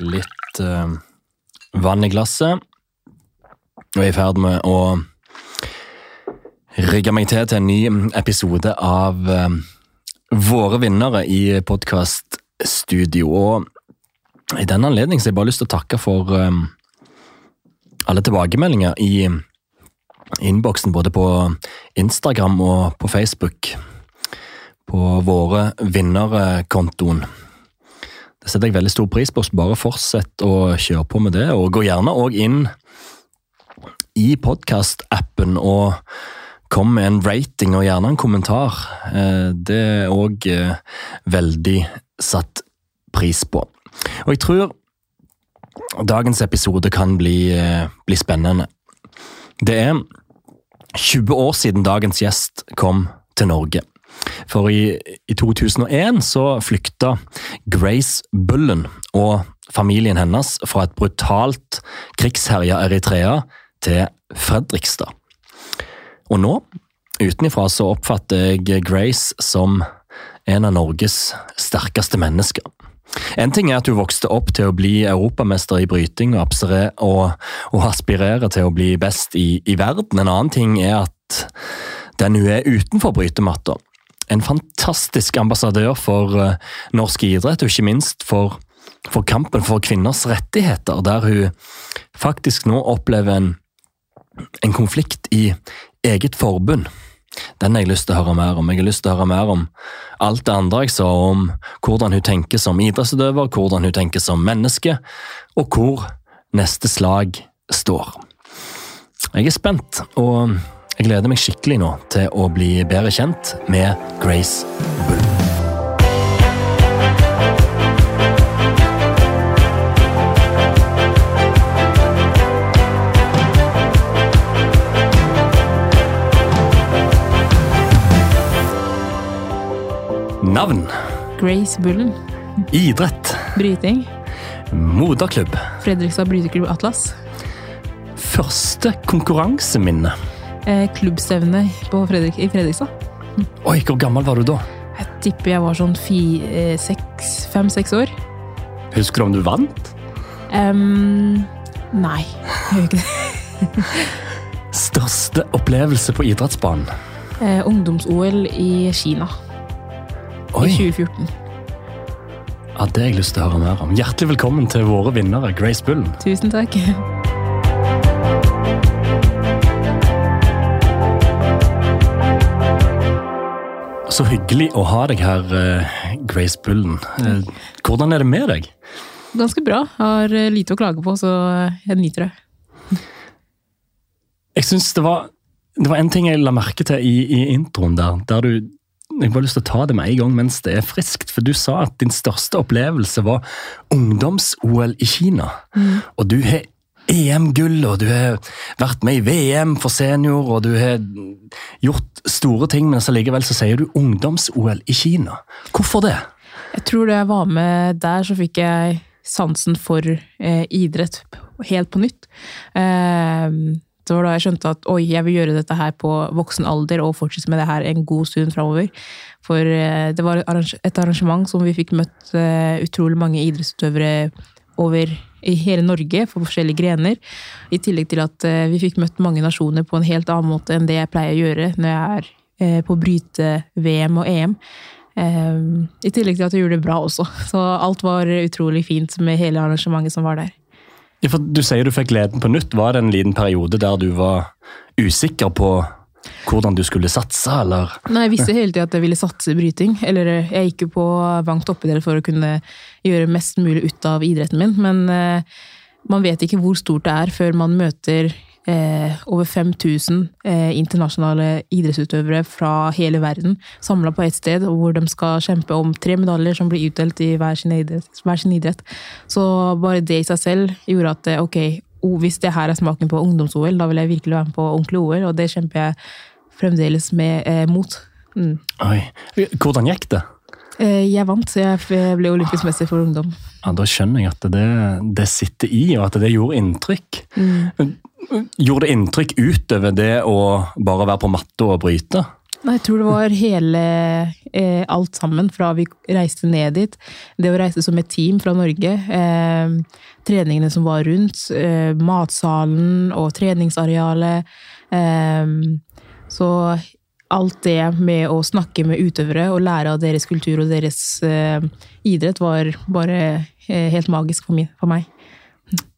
litt uh, vann i glasset. Og er i ferd med å rigge meg til til en ny episode av uh, Våre vinnere i podkaststudio. Og i den anledning har jeg bare lyst til å takke for eh, alle tilbakemeldinger i innboksen, både på Instagram og på Facebook. På Våre vinnere-kontoen. Det setter jeg veldig stor pris på, så bare fortsett å kjøre på med det. Og gå gjerne òg inn i podkast-appen og kom med en rating og gjerne en kommentar. Eh, Det er òg veldig satt pris på. Og jeg tror dagens episode kan bli, eh, bli spennende. Det er 20 år siden dagens gjest kom til Norge. For i, i 2001 så flykta Grace Bullen og familien hennes fra et brutalt krigsherja Eritrea til Fredrikstad. Og nå, utenifra, så oppfatter jeg Grace som en av Norges sterkeste mennesker. En ting er at hun vokste opp til å bli europamester i bryting og, og, og aspirerer til å bli best i, i verden. En annen ting er at den hun er utenfor brytematta. En fantastisk ambassadør for eh, norsk idrett, og ikke minst for, for kampen for kvinners rettigheter, der hun faktisk nå opplever en, en konflikt i eget forbund. Den har jeg lyst til å høre mer om. Jeg har lyst til å høre mer om alt det andre jeg sa om hvordan hun tenker som idrettsutøver, hvordan hun tenker som menneske, og hvor neste slag står. Jeg er spent, og jeg gleder meg skikkelig nå til å bli bedre kjent med Grace Bull. Navn, Grace Bullen. idrett, Bryting. moderklubb, Fredrikstad Bryteklubb Atlas. første konkurranseminne. Eh, klubbstevne Fredrik, i Fredrikstad. Oi, hvor gammel var du da? Jeg tipper jeg var sånn fem-seks år. Husker du om du vant? Um, nei, jeg gjør ikke det. Største opplevelse på idrettsbanen? Eh, Ungdoms-OL i Kina Oi, i 2014. ja, det har jeg lyst til å høre mer om. Hjertelig velkommen til våre vinnere, Grace Bullen. Tusen takk. Så hyggelig å ha deg her, eh, Grace Bullen. Eh, Hvordan er det med deg? Ganske bra. Har eh, lite å klage på, så jeg nyter det. Jeg synes det var, det var en ting jeg la merke til i, i introen der, der du jeg bare lyst til å ta det med en gang mens det er friskt, for du sa at din største opplevelse var ungdoms-OL i Kina. Og du har EM-gull, og du har vært med i VM for senior, og du har gjort store ting, men så likevel så sier du ungdoms-OL i Kina. Hvorfor det? Jeg tror da jeg var med der, så fikk jeg sansen for eh, idrett helt på nytt. Eh, det var da jeg skjønte at oi, jeg vil gjøre dette her på voksen alder og fortsette med det her en god stund framover. For eh, det var et arrangement som vi fikk møtt eh, utrolig mange idrettsutøvere over i hele Norge, for forskjellige grener. I tillegg til at eh, vi fikk møtt mange nasjoner på en helt annen måte enn det jeg pleier å gjøre når jeg er eh, på bryte-VM og EM. Eh, I tillegg til at jeg gjorde det bra også. Så alt var utrolig fint med hele arrangementet som var der. Ja, for Du sier du fikk gleden på nytt. Var det en liten periode der du var usikker på hvordan du skulle satse, eller? Nei, Jeg visste hele tida at jeg ville satse bryting. Eller eh, jeg gikk jo på vangt toppidrett for å kunne gjøre mest mulig ut av idretten min. Men eh, man vet ikke hvor stort det er før man møter eh, over 5000 eh, internasjonale idrettsutøvere fra hele verden samla på ett sted, hvor de skal kjempe om tre medaljer som blir utdelt i hver sin idrett. Hver sin idrett. Så bare det i seg selv gjorde at eh, ok, hvis det her er smaken på ungdoms-OL, da vil jeg virkelig være med på ordentlig OL, og det kjemper jeg fremdeles med eh, mot. Mm. Oi. Hvordan gikk det? Eh, jeg vant, så jeg ble olympisk mester for ungdom. Ja, Da skjønner jeg at det, det sitter i, og at det gjorde inntrykk. Gjorde det inntrykk utover det å bare være på matta og bryte? Nei, Jeg tror det var hele eh, alt sammen fra vi reiste ned dit. Det å reise som et team fra Norge. Eh, treningene som var rundt. Eh, matsalen og treningsarealet. Eh, så alt det med å snakke med utøvere og lære av deres kultur og deres eh, idrett var bare eh, helt magisk for, min, for meg.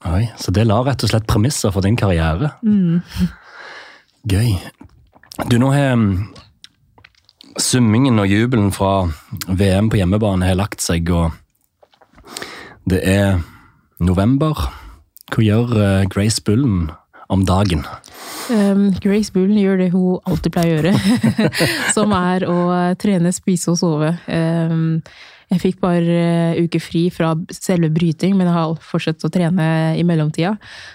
Oi, Så det la rett og slett premisser for din karriere? Gøy. Du, nå har mm, summingen og jubelen fra VM på hjemmebane har lagt seg, og det er november. Hva gjør eh, Grace Bullen om dagen? Um, Grace Bullen gjør det hun alltid pleier å gjøre, som er å trene, spise og sove. Um, jeg fikk bare uh, uker fri fra selve bryting, men jeg har fortsatt å trene i mellomtida.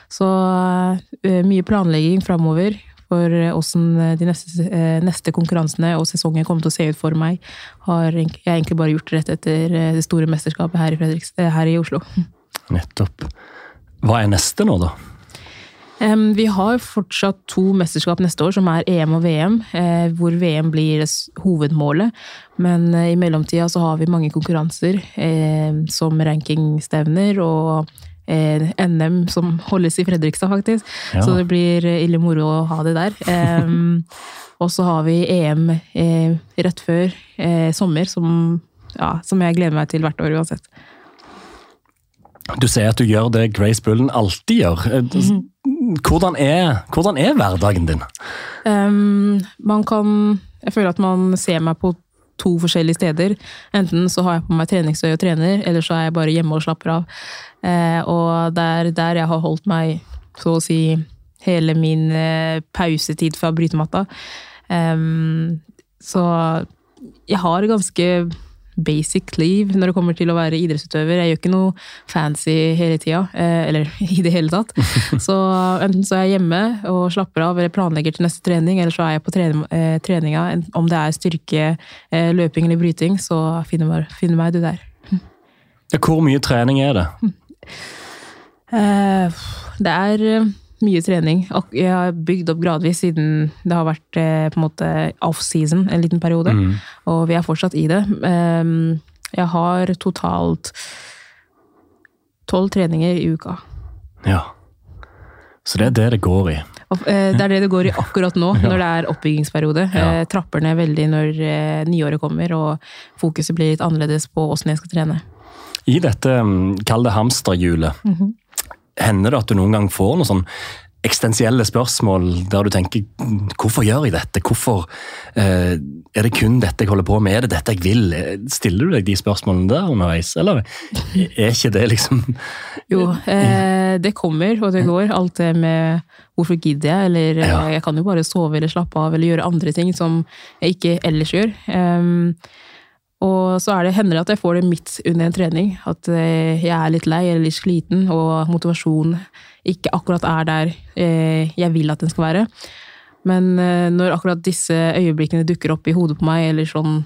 Så uh, mye planlegging framover for åssen de neste, uh, neste, konkurransene og sesongen kommer til å se ut for meg, har jeg egentlig bare gjort rett etter det store mesterskapet her i, her i Oslo. Nettopp. Hva er neste nå, da? Vi har fortsatt to mesterskap neste år, som er EM og VM, eh, hvor VM blir hovedmålet. Men eh, i mellomtida så har vi mange konkurranser, eh, som rankingstevner og NM som holdes i Fredrikstad, faktisk. Ja. Så det blir ille moro å ha det der. og så har vi EM rett før sommer, som, ja, som jeg gleder meg til hvert år uansett. Du sier at du gjør det Grace Bullen alltid gjør. Hvordan er, hvordan er hverdagen din? Um, man kan Jeg føler at man ser meg på to forskjellige steder. Enten så har jeg på meg treningstøy og trener, eller så er jeg bare hjemme og slapper av. Eh, og det er der jeg har holdt meg, så å si, hele min eh, pausetid fra brytematta. Um, så jeg har ganske basic liv når det kommer til å være idrettsutøver. Jeg gjør ikke noe fancy hele tida, eh, eller i det hele tatt. Så enten så er jeg hjemme og slapper av eller planlegger til neste trening, eller så er jeg på eh, treninga. Om det er styrke, eh, løping eller bryting, så finner du meg du der. Hvor mye trening er det? Det er mye trening. Jeg har bygd opp gradvis siden det har vært eh, på en måte off-season en liten periode. Mm. Og vi er fortsatt i det. Ehm, jeg har totalt tolv treninger i uka. Ja. Så det er det det går i? Eh, det er det det går i akkurat nå, når det er oppbyggingsperiode. Ja. Eh, trapper ned veldig når nyåret kommer, og fokuset blir litt annerledes på åssen jeg skal trene. I dette, mm, kall det hamsterhjulet, mm -hmm Hender det at du noen gang får noen sånn eksistensielle spørsmål der du tenker hvorfor gjør jeg dette? Hvorfor eh, Er det kun dette jeg holder på med? Er det dette jeg vil? Stiller du deg de spørsmålene der underveis, eller er ikke det liksom Jo, eh, det kommer og det går. Alt det med hvorfor gidder jeg, eller ja. jeg kan jo bare sove eller slappe av eller gjøre andre ting som jeg ikke ellers gjør. Um, og så er det, hender det at jeg får det midt under en trening. At eh, jeg er litt lei eller litt sliten, og motivasjonen ikke akkurat er der eh, jeg vil at den skal være. Men eh, når akkurat disse øyeblikkene dukker opp i hodet på meg, eller sånn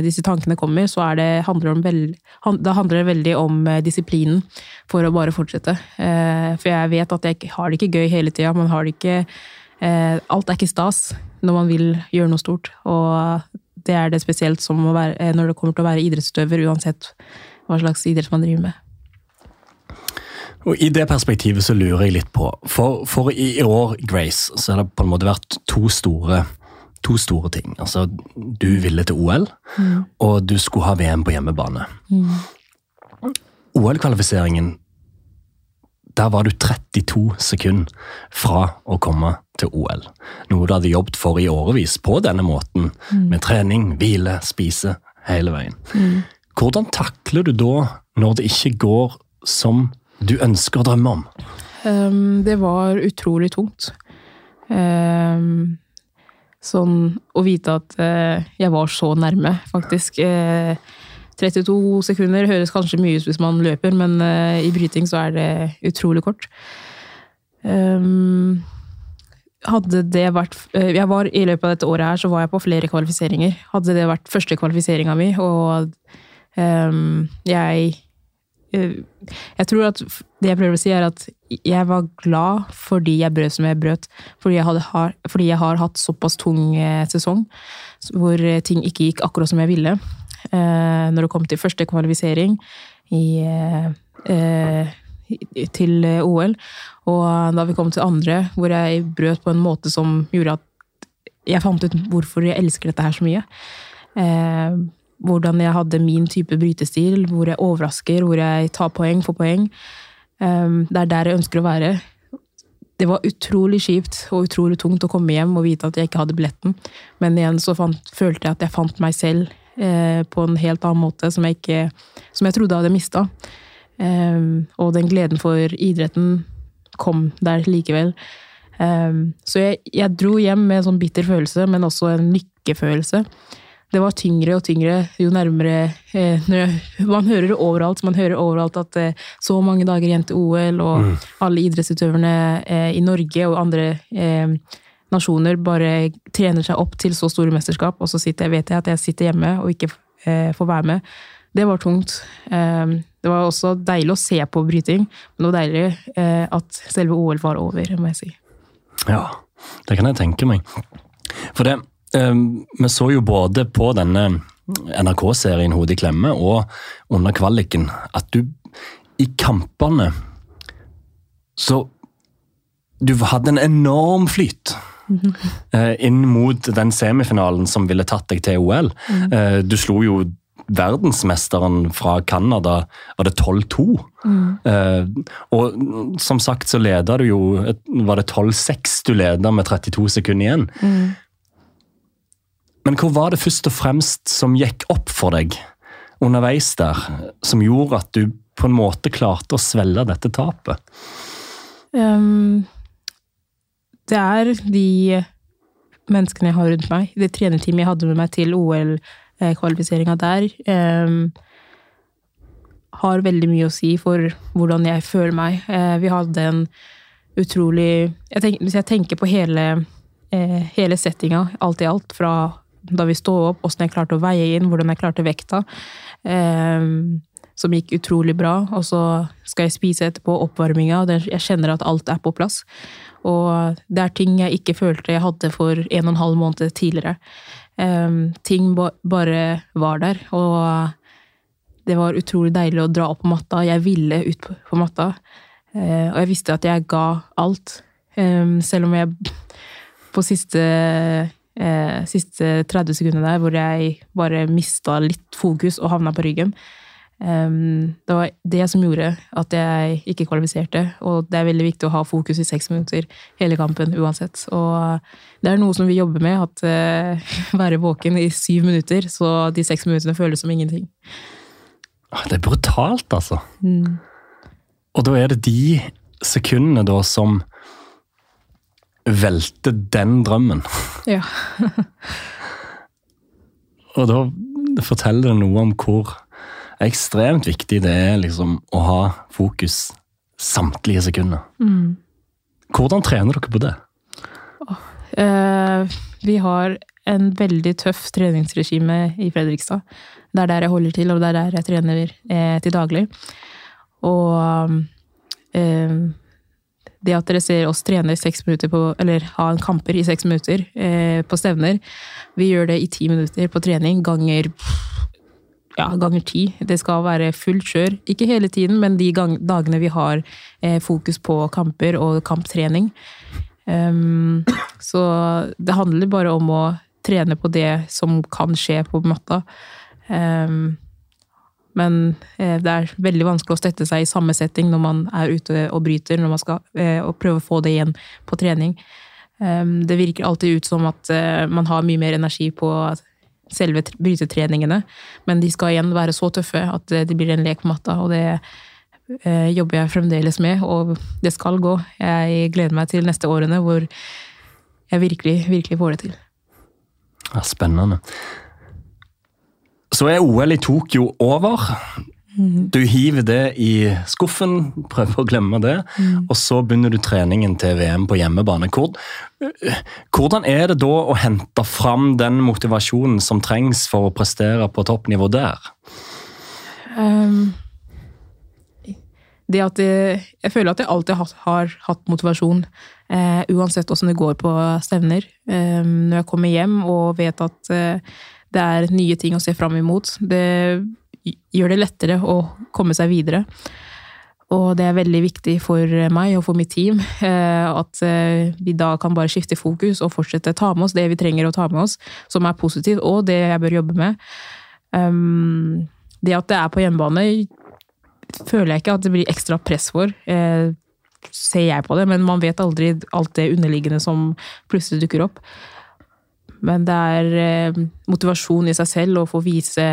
disse tankene kommer, så det, handler veld, da handler det veldig om disiplinen for å bare fortsette. For jeg vet at jeg har det ikke gøy hele tida. Man har det ikke Alt er ikke stas når man vil gjøre noe stort. Og det er det spesielt som være, eh, når det kommer til å være idrettsutøver, uansett hva slags idrett man driver med. Og I det perspektivet så lurer jeg litt på For, for i år, Grace, så har det på en måte vært to store, to store ting. Altså, du ville til OL, mm. og du skulle ha VM på hjemmebane. Mm. OL-kvalifiseringen der var du 32 sekunder fra å komme til OL. Noe du hadde jobbet for i årevis på denne måten. Mm. Med trening, hvile, spise, hele veien. Mm. Hvordan takler du da når det ikke går som du ønsker å drømme om? Um, det var utrolig tungt. Um, sånn å vite at uh, jeg var så nærme, faktisk. Uh, 32 sekunder høres kanskje mye ut hvis man løper, men uh, i bryting så er det utrolig kort. Um, hadde det vært uh, jeg var I løpet av dette året her så var jeg på flere kvalifiseringer. Hadde det vært første kvalifiseringa mi, og um, jeg uh, Jeg tror at det jeg prøver å si, er at jeg var glad fordi jeg brøt som jeg brøt. Fordi jeg, hadde, fordi jeg har hatt såpass tung eh, sesong hvor eh, ting ikke gikk akkurat som jeg ville. Eh, når det kom til første kvalifisering i, eh, eh, til OL, og da vi kom til andre, hvor jeg brøt på en måte som gjorde at jeg fant ut hvorfor jeg elsker dette her så mye. Eh, hvordan jeg hadde min type brytestil, hvor jeg overrasker, hvor jeg tar poeng for poeng. Ehm, det er der jeg ønsker å være. Det var utrolig kjipt og utrolig tungt å komme hjem og vite at jeg ikke hadde billetten. Men igjen så fant, følte jeg at jeg fant meg selv eh, på en helt annen måte, som jeg, ikke, som jeg trodde jeg hadde mista. Eh, og den gleden for idretten kom der likevel. Eh, så jeg, jeg, dro hjem med en sånn bitter følelse, men også en lykkefølelse det var tyngre og tyngre jo nærmere eh, Man hører det overalt. Man hører overalt at eh, så mange dager igjen til OL, og mm. alle idrettsutøverne eh, i Norge og andre nasjoner bare trener seg opp til så store mesterskap, og så sitter, vet jeg at jeg sitter hjemme og ikke får være med. Det var tungt. Eh, det var også deilig å se på bryting, men det var deilig at selve OL var over, må jeg si. Ja, det kan jeg tenke meg. For det Ehm, vi så jo både på denne NRK-serien Hodet i klemme og under kvaliken at du i kampene Så du hadde en enorm flyt. Mm -hmm. inn mot den semifinalen som ville tatt deg til OL. Mm. Eh, du slo jo verdensmesteren fra Canada, var det 12-2? Mm. Eh, og som sagt så leda du jo Var det 12-6 du leda med 32 sekunder igjen? Mm. Men hva var det først og fremst som gikk opp for deg underveis der, som gjorde at du på en måte klarte å svelge dette tapet? Um, det er de menneskene jeg har rundt meg, det trenerteamet jeg hadde med meg til OL-kvalifiseringa der, um, har veldig mye å si for hvordan jeg føler meg. Uh, vi hadde en utrolig jeg tenker, Hvis jeg tenker på hele, uh, hele settinga, alt i alt, fra da vi sto opp, åssen jeg klarte å veie inn, hvordan jeg klarte vekta. Eh, som gikk utrolig bra. Og så skal jeg spise etterpå, oppvarminga. Jeg kjenner at alt er på plass. Og det er ting jeg ikke følte jeg hadde for en og en halv måned tidligere. Eh, ting bare var der. Og det var utrolig deilig å dra opp på matta. Jeg ville ut på matta. uh, og jeg visste at jeg ga alt. Um, selv om jeg på siste uh, siste 30 sekundene der hvor jeg bare mista litt fokus og havna på ryggen. Det var det som gjorde at jeg ikke kvalifiserte, og det er veldig viktig å ha fokus i seks minutter hele kampen uansett. Og det er noe som vi jobber med, at uh, være våken i syv minutter, så de seks minuttene føles som ingenting. Ah, det er brutalt, altså. Mm. Og da er det de sekundene da som velter den drømmen. Ja. og da forteller det noe om hvor ekstremt viktig det er liksom, å ha fokus samtlige sekunder. Mm. Hvordan trener dere på det? Oh, eh, vi har en veldig tøff treningsregime i Fredrikstad. Det er der jeg holder til, og det er der jeg trener eh, til daglig. Og eh, det at dere ser oss trene seks minutter på, eller ha en kamper i seks minutter eh, på stevner Vi gjør det i ti minutter på trening ganger ja, ganger ti. Det skal være fullt kjør. Ikke hele tiden, men de dagene vi har eh, fokus på kamper og kamptrening. Um, så det handler bare om å trene på det som kan skje på matta. Um, men eh, det er veldig vanskelig å støtte seg i samme setting når man er ute og bryter, når man skal eh, prøve å få det igjen på trening. Ehm, det virker alltid ut som at eh, man har mye mer energi på selve brytetreningene, men de skal igjen være så tøffe at det blir en lek på matta, og det jobber jeg fremdeles med, og det skal gå. Jeg gleder meg til neste årene hvor jeg virkelig, virkelig får det til. Ja, spennende. Så er OL i Tokyo over. Du hiver det i skuffen, prøver å glemme det, mm. og så begynner du treningen til VM på hjemmebane. Hvordan er det da å hente fram den motivasjonen som trengs for å prestere på toppnivå der? Um, det at jeg, jeg føler at jeg alltid har, har hatt motivasjon, uh, uansett åssen det går på stevner. Eh, når jeg kommer hjem og vet at uh, det er nye ting å se fram imot, det gjør det lettere å komme seg videre. Og det er veldig viktig for meg og for mitt team eh, at eh, vi da kan bare skifte fokus og fortsette å ta med oss det vi trenger å ta med oss, som er positivt, og det jeg bør jobbe med. Um, det at det er på hjemmebane, føler jeg ikke at det blir ekstra press for. Eh, ser jeg på det, men man vet aldri alt det underliggende som plutselig dukker opp. Men det er motivasjon i seg selv å få vise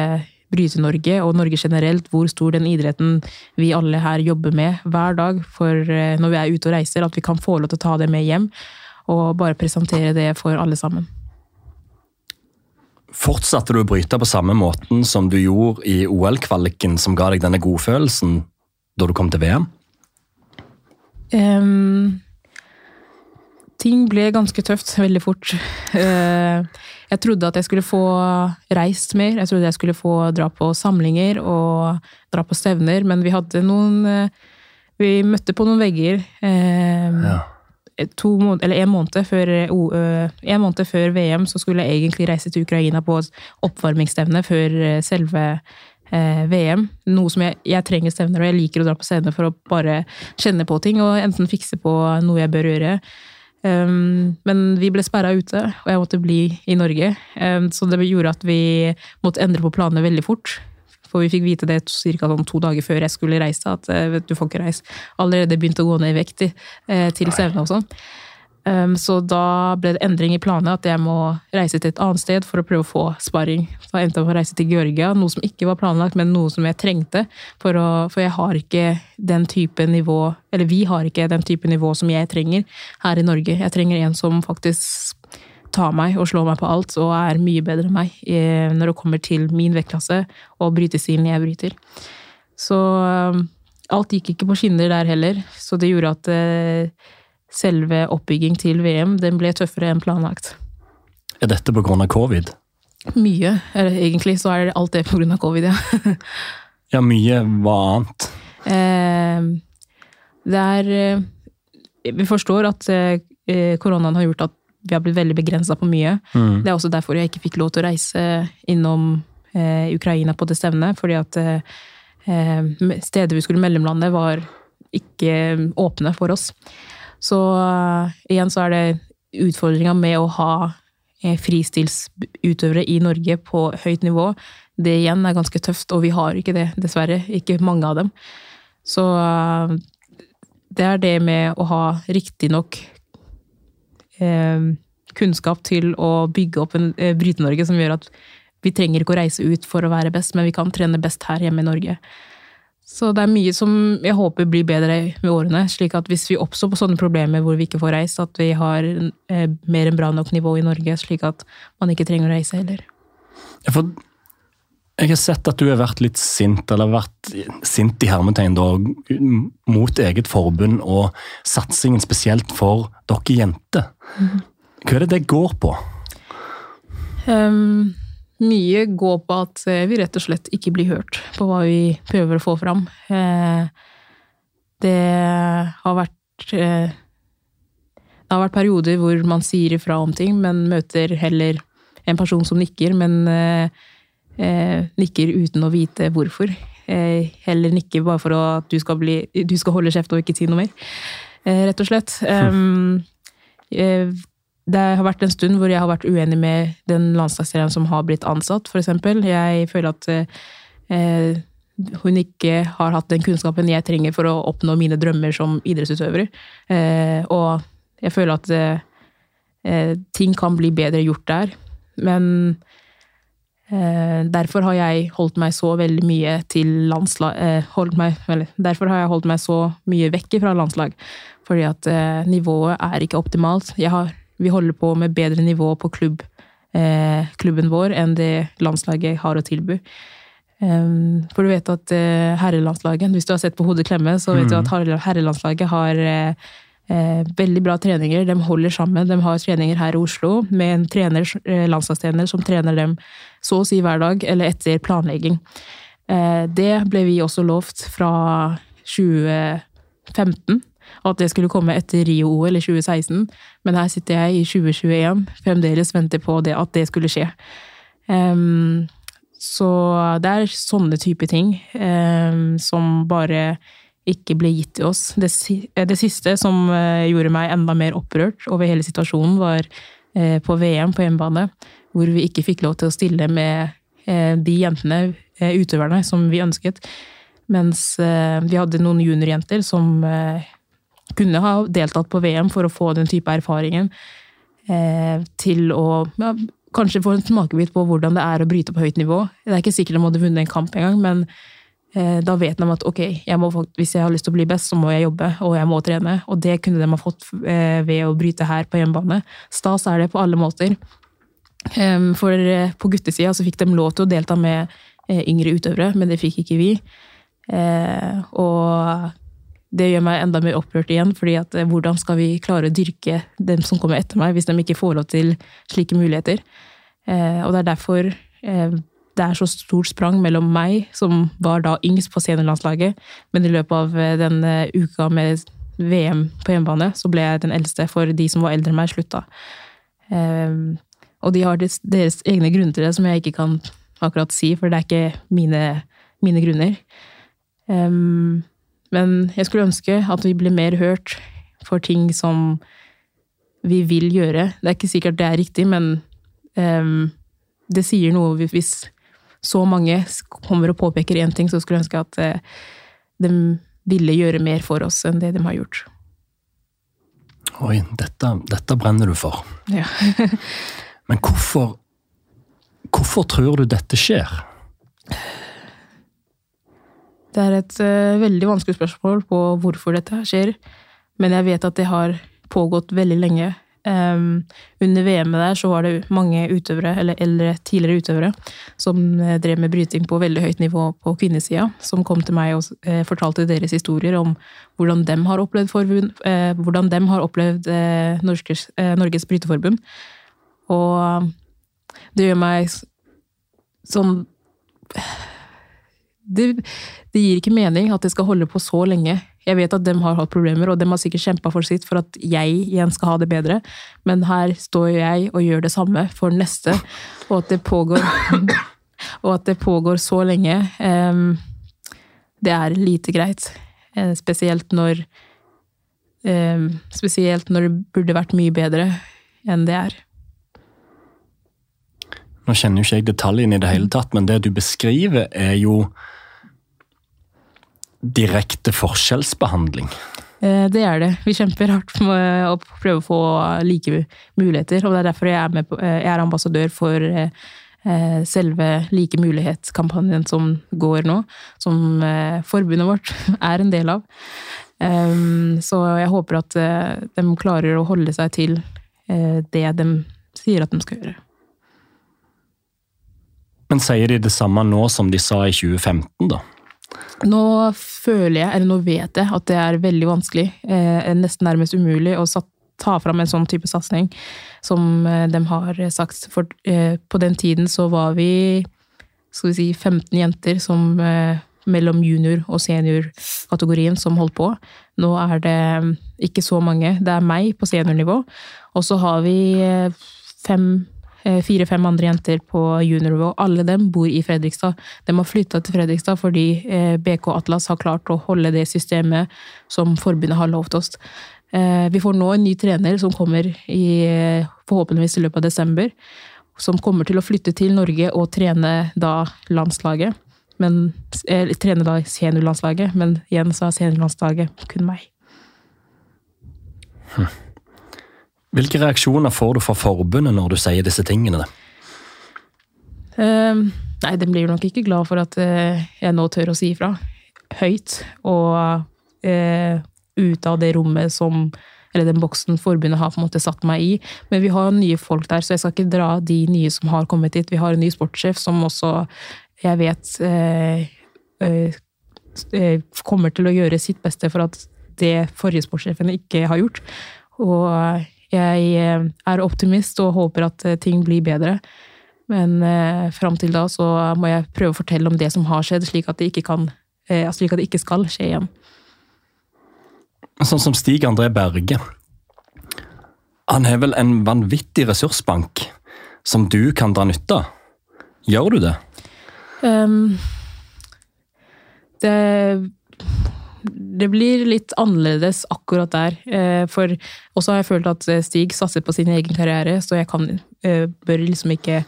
Bryte-Norge og Norge generelt hvor stor den idretten vi alle her jobber med hver dag for eh, når vi er ute og reiser, at vi kan få lov til å ta det med hjem og bare presentere det for alle sammen. Fortsatte du å bryte på samme måten som du gjorde i OL-kvaliken, som ga deg denne godfølelsen da du kom til VM? Um, ting ble ganske tøft veldig fort. Uh, jeg trodde at jeg skulle få reist mer, jeg trodde jeg skulle få dra på samlinger og dra på stevner, men vi hadde noen uh, Vi møtte på noen vegger. Ja to, eller en måned, før, en måned før VM så skulle jeg egentlig reise til Ukraina på oppvarmingsstevne før selve VM. Noe som jeg, jeg, trenger stevner, og jeg liker å dra på stevner for å bare kjenne på ting og enten fikse på noe jeg bør gjøre. Um, men vi ble sperra ute, og jeg måtte bli i Norge. Um, så det gjorde at vi måtte endre på planene veldig fort. For vi fikk vite det ca. Sånn to dager før jeg skulle reise, at uh, du får ikke reise. Allerede begynte å gå ned i vekt uh, til Sevna og sånn. Um, så da ble det endring i planene, at jeg må reise til et annet sted for å prøve å få sparring. Så jeg endte opp å reise til Georgia, noe som ikke var planlagt, men noe som jeg trengte. For, å, for jeg har ikke den type nivå, eller vi har ikke den type nivå som jeg trenger her i Norge. Jeg trenger en som faktisk tar meg og slår meg på alt, og er mye bedre enn meg når det kommer til min vektklasse og brytestilen jeg bryter. Så um, alt gikk ikke på skinner der heller, så det gjorde at uh, selve oppbygging til VM den ble tøffere enn planlagt. Er dette pga. covid? Mye. Egentlig så er det alt det pga. covid, ja. ja, mye. Hva annet? Eh, det er eh, Vi forstår at eh, koronaen har gjort at vi har blitt veldig begrensa på mye. Mm. Det er også derfor jeg ikke fikk lov til å reise innom eh, Ukraina på det stevnet. Fordi at eh, eh steder vi skulle mellomlande, var ikke åpne for oss. Så uh, igjen så er det utfordringa med å ha eh, fristilsutøvere i Norge på høyt nivå. Det igjen er ganske tøft, og vi har ikke det, dessverre. Ikke mange av dem. Så uh, det er det med å ha riktignok eh, kunnskap til å bygge opp en eh, Bryte-Norge som gjør at vi trenger ikke å reise ut for å være best, men vi kan trene best her hjemme i Norge. Så det er mye som jeg håper blir bedre med årene. slik at hvis vi oppstår på sånne problemer hvor vi ikke får reist, at vi har eh, mer enn bra nok nivå i Norge, slik at man ikke trenger å reise heller. For jeg har sett at du har vært litt sint, eller vært sint i hermetegn, da, mot eget forbund og satsingen spesielt for dere jenter. Mm. Hva er det det går på? Um, mye går på at eh, vi rett og slett ikke blir hørt på hva vi prøver å få fram. Eh, det har vært eh, Det har vært perioder hvor man sier ifra om ting, men møter heller en person som nikker, men nikker uten å vite hvorfor. Heller nikker bare for at du skal, bli, du skal holde kjeft og ikke si noe mer. Rett og slett. Um, det har vært en stund hvor jeg har vært uenig med den landslagstreneren som har blitt ansatt, f.eks. Jeg føler at eh, hun ikke har hatt den kunnskapen jeg trenger for å oppnå mine drømmer som idrettsutøver. Eh, og jeg føler at eh, ting kan bli bedre gjort der. Men eh, derfor har jeg holdt meg så veldig mye til landslag eh, meg, Derfor har jeg holdt meg så mye vekk fra landslag. Fordi at eh, nivået er ikke optimalt. Jeg har vi holder på med bedre nivå på klubb, eh, klubben vår enn det landslaget har å tilby. Um, for du vet at eh, herrelandslaget, hvis du har sett på Hodet klemme, så vet mm. du at herrelandslaget har eh, uh, veldig bra treninger. De holder sammen. De har treninger her i Oslo med en trener, landslagstrener som trener dem så å si hver dag, eller etter planlegging. det ble vi også lovt fra 2015. Og at det skulle komme etter Rio-OL i 2016. Men her sitter jeg i 2021, fremdeles venter på det, at det skulle skje. Um, så det er sånne type ting um, som bare ikke ble gitt til oss. Det, det siste som uh, gjorde meg enda mer opprørt over hele situasjonen, var uh, på VM på hjemmebane, hvor vi ikke fikk lov til å stille med uh, de jentene, utøverne, som vi ønsket. Mens vi hadde noen juniorjenter som kunne ha deltatt på VM for å få den type erfaringen. Eh, til å ja, kanskje få en smakebit på hvordan det er å bryte på høyt nivå. Det er ikke sikkert de hadde vunnet en kamp engang, men eh, da vet de at ok, jeg må, hvis jeg har lyst til å bli best, så må jeg jobbe og jeg må trene. Og det kunne de ha fått eh, ved å bryte her på hjemmebane. Stas er det på alle måter. For på guttesida så fikk de lov til å delta med yngre utøvere, men det fikk ikke vi. og det gjør meg enda mer opprørt igjen, fordi at eh, hvordan skal vi klare å dyrke dem som kommer etter meg, hvis de ikke får lov til slike muligheter? Eh, og det er derfor eh, det er så stort sprang mellom meg, som var da yngst på seniorlandslaget, men i løpet av den uka med VM på hjemmebane, så ble jeg den eldste, for de som var eldre enn meg, slutta. Og de har deres egne grunner til det, som jeg ikke kan akkurat si, for det er ikke mine, mine grunner. Um, men jeg skulle ønske at vi ble mer hørt for ting som vi vil gjøre. Det er ikke sikkert det er riktig, men um, det sier noe hvis så mange kommer og påpeker én ting, så skulle jeg ønske at uh, de ville gjøre mer for oss enn det de har gjort. Oi, dette, dette brenner du for. Ja. men hvorfor Hvorfor tror du dette skjer? Det er et uh, veldig vanskelig spørsmål på hvorfor dette skjer, men jeg vet at det har pågått veldig lenge. Um, under VM-et der så var det mange utøvere, eller eldre tidligere utøvere, som uh, drev med bryting på veldig høyt nivå på kvinnesida, som kom til meg og uh, fortalte deres historier om hvordan de har opplevd, forbund, hvordan dem har opplevd Norges, Norges bryteforbund. Og det gjør meg sånn det, det, gir ikke mening at det skal holde på så lenge. Jeg vet at de har hatt problemer, og de har sikkert kjempa for sitt for at jeg igjen skal ha det bedre, men her står jeg og gjør det samme for neste, og at det pågår Og at det pågår så lenge, um, det er lite greit. Eh, spesielt når um, Spesielt når det burde vært mye bedre enn det er. Nå kjenner jo ikke jeg detaljene i det hele tatt, men det du beskriver, er jo direkte forskjellsbehandling? Eh, det er det. Vi kjemper hardt med å prøve å få like muligheter. Og det er derfor jeg er, på, eh, jeg er ambassadør for eh, selve Like mulighetskampanjen som går nå. Som forbundet vårt er en del av. Så jeg håper at de klarer å holde seg til det de sier at de skal gjøre. Men sier de det samme nå som de sa i 2015, da? Nå føler jeg, eller nå vet jeg, at det er veldig vanskelig, eh, nesten nærmest umulig, å ta fram en sånn type satsing som eh, de har sagt. For eh, på den tiden så var vi skal vi si 15 jenter som eh, mellom junior- og seniorkategorien som holdt på. Nå er det mm, ikke så mange. Det er meg på seniornivå, og så har vi eh, fem Eh, fire-fem andre jenter på juniornivå. Alle dem bor i Fredrikstad. De har flytta til Fredrikstad fordi eh, BK Atlas har klart å holde det systemet som forbundet har lovt oss. Eh, vi får nå en ny trener som kommer i, forhåpentligvis i løpet av desember. Som kommer til å flytte til Norge og trene da landslaget. Men, trene da seniorlandslaget, men igjen så er seniorlandslaget kun meg. Hm. Hvilke reaksjoner får du fra forbundet når du sier disse tingene? Uh, nei, den blir nok ikke glad for at uh, jeg nå tør å si ifra. Høyt. Og uh, ut av det rommet som Eller den boksen forbundet har på en måte satt meg i. Men vi har nye folk der, så jeg skal ikke dra de nye som har kommet hit. Vi har en ny sportssjef som også jeg vet eh, kommer til å gjøre sitt beste for at det forrige sportssjefen ikke har gjort. Og jeg eh, er optimist og håper at eh, ting blir bedre. Men eh, fram til da så må jeg prøve å fortelle om det som har skjedd, slik at det ikke kan eh, slik at det ikke skal skje igjen. Sånn som Stig André Berge. Han har vel en vanvittig ressursbank som du kan dra nytte av. Gjør du det? Um, det det blir litt annerledes akkurat der. Eh, for også har jeg følt at Stig satser på sin egen karriere, så jeg kan, eh, bør liksom ikke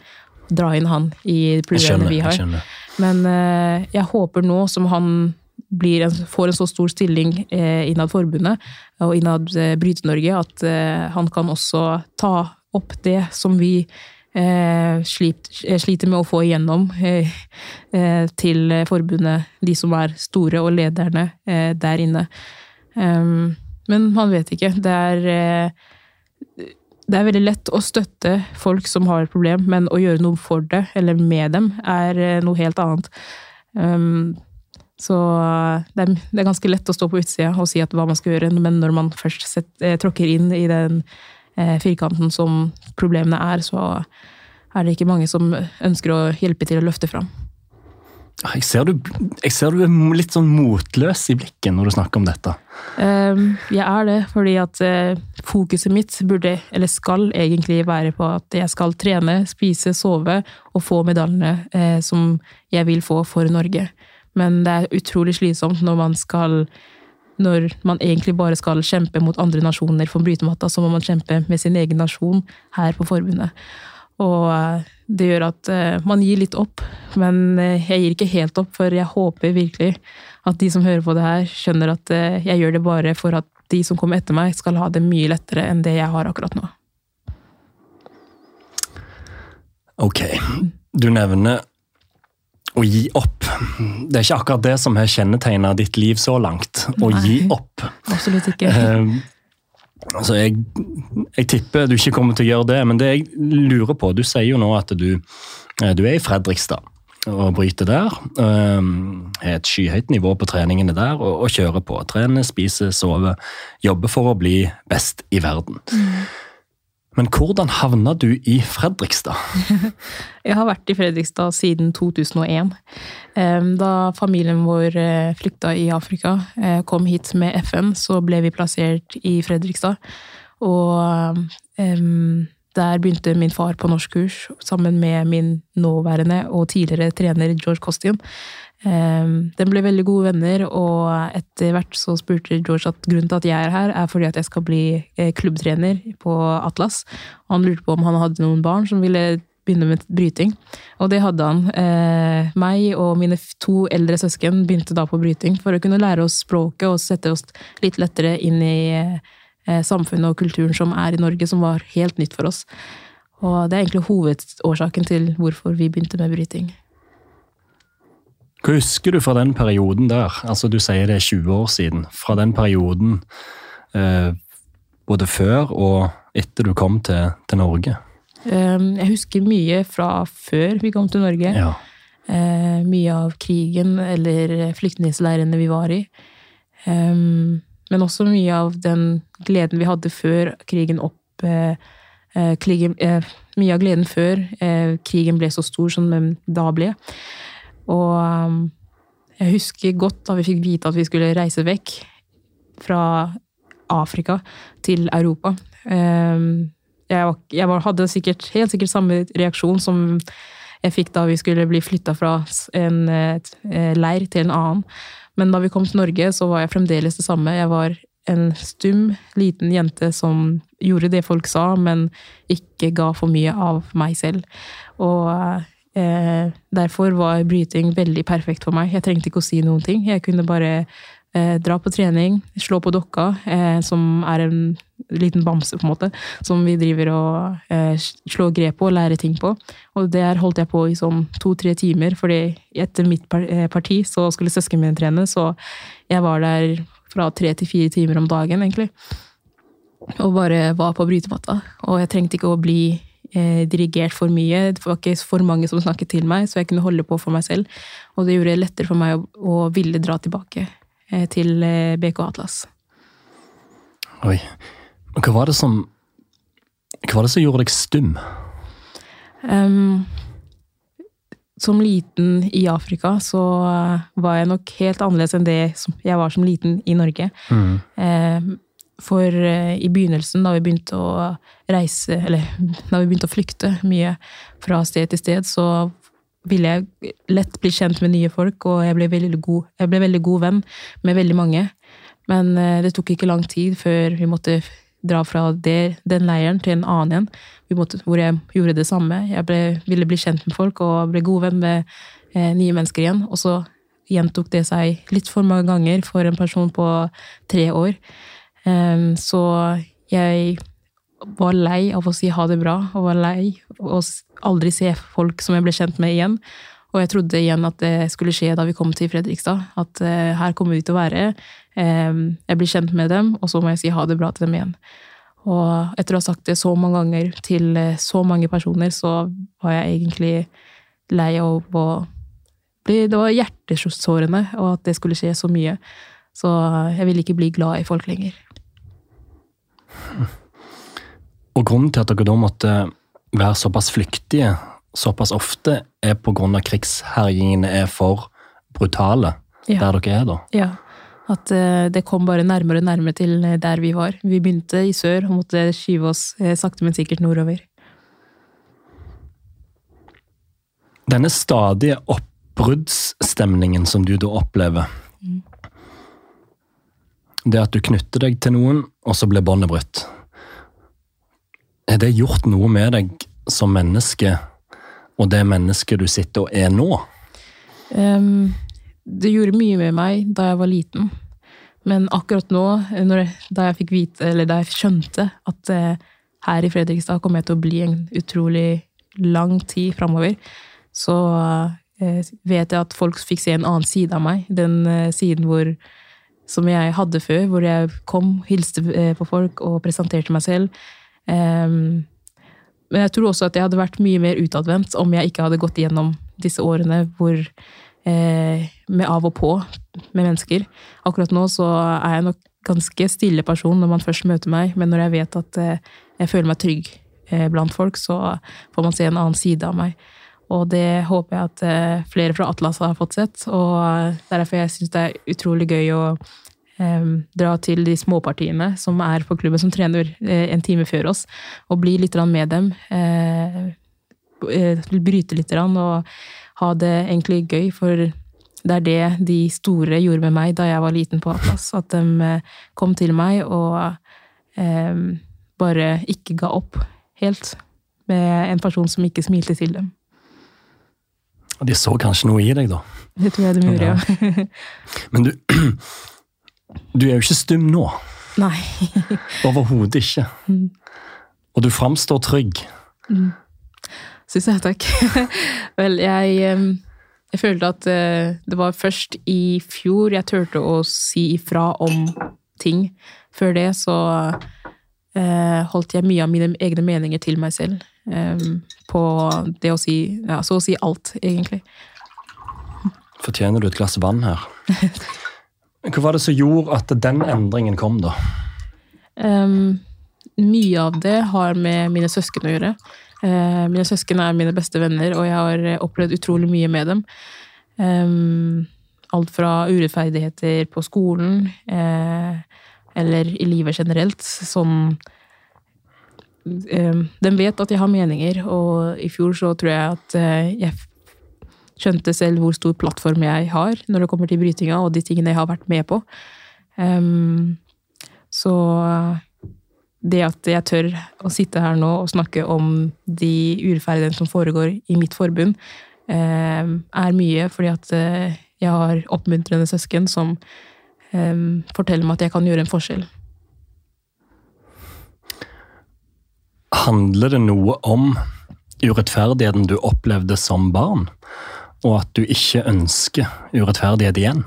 dra inn han i problemene vi har. Jeg Men eh, jeg håper nå som han en, får en så stor stilling innad forbundet og innad Bryte-Norge, at han kan også ta opp det som vi Eh, eh, sliter med å få igjennom eh, til forbundet, de som er store og lederne der inne. Ehm, men man vet ikke. Det er, det er veldig lett å støtte folk som har et problem, men å gjøre noe for det, eller med dem, er noe helt annet. Ehm, så det er, det er ganske lett å stå på utsida og si hva man skal gjøre, men når man først setter, tråkker inn i den Eh, firkanten som problemene er, så er det ikke mange som ønsker å hjelpe til å løfte fram. Jeg ser, du, jeg ser du er litt sånn motløs i blikket når du snakker om dette. Ehm, jeg er det, fordi at eh, fokuset mitt burde, eller skal egentlig være på at jeg skal trene, spise, sove og få medaljene eh, som jeg vil få for Norge. Men det er utrolig slitsomt når man skal når man egentlig bare skal kjempe mot andre nasjoner for brytematta, så må man kjempe med sin egen nasjon her på forbundet. Og eh, det gjør at eh, man gir litt opp, men eh, jeg gir ikke helt opp, for jeg håper virkelig at de som hører på det her, skjønner at jeg gjør det bare for at de som kommer etter meg, skal ha det mye lettere enn det jeg har akkurat nå. Ok. Du nevner å gi opp. Det er ikke akkurat det som har kjennetegna ditt liv så langt. Å Nei, gi opp. Absolutt ikke. Uh, altså jeg, jeg, tipper du ikke kommer til å gjøre det, men det jeg lurer på Du sier jo nå at du, eh, du er i Fredrikstad og bryter der. Um, har et skyhøyt nivå på treningene der og, og kjører på. Trener, spiser, sover. Jobber for å bli best i verden. Mm. Men hvordan havna du i Fredrikstad? Jeg har vært i Fredrikstad siden 2001. Da familien vår eh, flykta i Afrika, eh, kom hit med FN, så ble vi plassert i Fredrikstad. Og der begynte min far på norskkurs sammen med min nåværende og tidligere trener George Costian. Ehm, den ble veldig gode venner, og etter hvert så spurte George at grunnen til at jeg er her, er fordi at jeg skal bli eh, klubbtrener på Atlas. Og han lurte på om han hadde noen barn som ville begynne med bryting. Og det hadde han. Eh, meg og mine to eldre søsken begynte da på bryting for å kunne lære oss språket og sette oss litt lettere inn i eh, samfunnet og kulturen som er i Norge, som var helt nytt for oss. Og det er egentlig hovedårsaken til hvorfor vi begynte med bryting. Hva husker du fra den perioden der? Altså Du sier det er 20 år siden. Fra den perioden eh, både før og etter du kom til, til Norge? Um, jeg husker mye fra før vi kom til Norge. Ja. Uh, mye av krigen eller flyktningleirene vi var i. Um, men også mye av den gleden vi hadde før krigen opp uh, uh, krigen, Mye av gleden før krigen ble så stor som den da ble. Og um, jeg husker godt da vi fikk vite at vi skulle reise vekk fra Afrika til Europa. Um, jeg, hadde sikkert, helt sikkert samme reaksjon som jeg fikk da vi skulle bli flytta fra en eh, leir til en annen. Men da vi kom til Norge, så var jeg fremdeles det samme. Jeg var en stum, liten jente som gjorde det folk sa, men ikke ga for mye av meg selv. Og Eh, derfor var bryting veldig perfekt for meg. Jeg trengte ikke å si noen ting. Jeg kunne bare eh, dra på trening, slå på dokka, eh, som er en liten bamse, på en måte, som vi driver og eh, slår grep på og lærer ting på. Og der holdt jeg på i sånn to-tre timer, fordi etter mitt eh, parti så skulle søsknene mine trene, så jeg var der fra tre til fire timer om dagen, egentlig. Og bare var på brytematta. Og jeg trengte ikke å bli eh, dirigert for mye. Det var ikke for mange som snakket til meg, så jeg kunne holde på for meg selv. Og det gjorde det lettere for meg å, å ville dra tilbake eh, til eh, BK Atlas. Oi. Hva var det som Hva var det som gjorde deg stum? Um, som liten i Afrika så var jeg nok helt annerledes enn det jeg var som liten i Norge. Mm. For eh, i begynnelsen, da vi begynte å reise, eller da vi begynte å flykte mye fra sted til sted, så ville jeg lett bli kjent med nye folk, og jeg ble veldig god, jeg ble veldig god venn med veldig mange. Men eh, det tok ikke lang tid før vi måtte dra fra det, den leiren til en annen igjen, hvor jeg gjorde det samme. Jeg ble, ville bli kjent med folk og ble god venn med eh, nye mennesker igjen. Og så gjentok det seg litt for mange ganger for en person på tre år. Um, så jeg var lei av å si ha det bra, og var lei av å aldri se folk som jeg ble kjent med igjen. Og jeg trodde igjen at det skulle skje da vi kom til Fredrikstad. At uh, her kommer vi til å være. Um, jeg blir kjent med dem, og så må jeg si ha det bra til dem igjen. Og etter å ha sagt det så mange ganger til uh, så mange personer, så var jeg egentlig lei av å bli Det var hjertesårende, og at det skulle skje så mye. Så jeg ville ikke bli glad i folk lenger. Og grunnen til at dere da måtte være såpass flyktige såpass ofte, er på grunn av krigsherjingene er for brutale Ja. der dere er, da? Ja. At eh, det kom bare nærmere og nærmere til eh, der vi var. Vi begynte i sør og måtte skyve oss eh, sakte, men sikkert nordover. Denne stadige oppbruddsstemningen som du da opplever Det at du knytter deg til noen, og så blir båndet brutt. Har det gjort noe med deg som menneske, og det mennesket du sitter og er nå? Um, det gjorde mye med meg da jeg var liten. Men akkurat nå, jeg, da jeg fikk vite, eller da jeg skjønte at uh, her i Fredrikstad kommer jeg til å bli en utrolig lang tid framover, så uh, vet jeg at folk fikk se en annen side av meg. Den uh, siden hvor som jeg hadde før, hvor jeg kom, hilste eh, på folk og presenterte meg selv. Ehm, men jeg tror også at jeg hadde vært mye mer utadvendt om jeg ikke hadde gått gjennom disse årene hvor eh, med av og på med mennesker. Akkurat nå så er jeg nok ganske stille person når man først møter meg, men når jeg vet at eh, jeg føler meg trygg blant folk, så får man se en annen side av meg. Og det håper jeg at eh, flere fra Atlas har fått sett, og eh, derfor jeg syns det er utrolig gøy å eh, dra til de småpartiene som er på klubben, som trener en time før oss, og bli litt med dem. Bryte litt og ha det egentlig gøy, for det er det de store gjorde med meg da jeg var liten på Atlas. At de kom til meg og bare ikke ga opp helt med en person som ikke smilte til dem. De så kanskje noe i deg, da. Det tror jeg de gjorde, ja. Men du Du er jo ikke stum nå. Nei. Overhodet ikke. Og du framstår trygg. Syns jeg, takk. Vel, jeg, jeg følte at eh, det var først i fjor jeg turte å si ifra om ting. Før det så eh, holdt jeg mye av mine egne meninger til meg selv. Em, på det å si ja, så å si alt, egentlig. Fortjener du et glass vann her? Hva var det som gjorde at den endringen kom, da? Um, mye av det har med mine søsken å gjøre. Uh, mine søsken er mine beste venner, og jeg har eh, opplevd utrolig mye med dem. Um, alt fra urettferdigheter på skolen, uh, eller i livet generelt, som em, De vet at jeg har meninger, og i fjor så tror jeg at eh, jeg skjønte selv hvor stor plattform jeg har når det kommer til brytinga, og de tingene jeg har vært med på. Um, så det at jeg tør å sitte her nå og snakke om de urettferdighetene som foregår i mitt forbund, um, er mye fordi at eh, jeg har oppmuntrende søsken som um, forteller meg at jeg kan gjøre en forskjell. Handler det noe om urettferdigheten du opplevde som barn, og at du ikke ønsker urettferdighet igjen?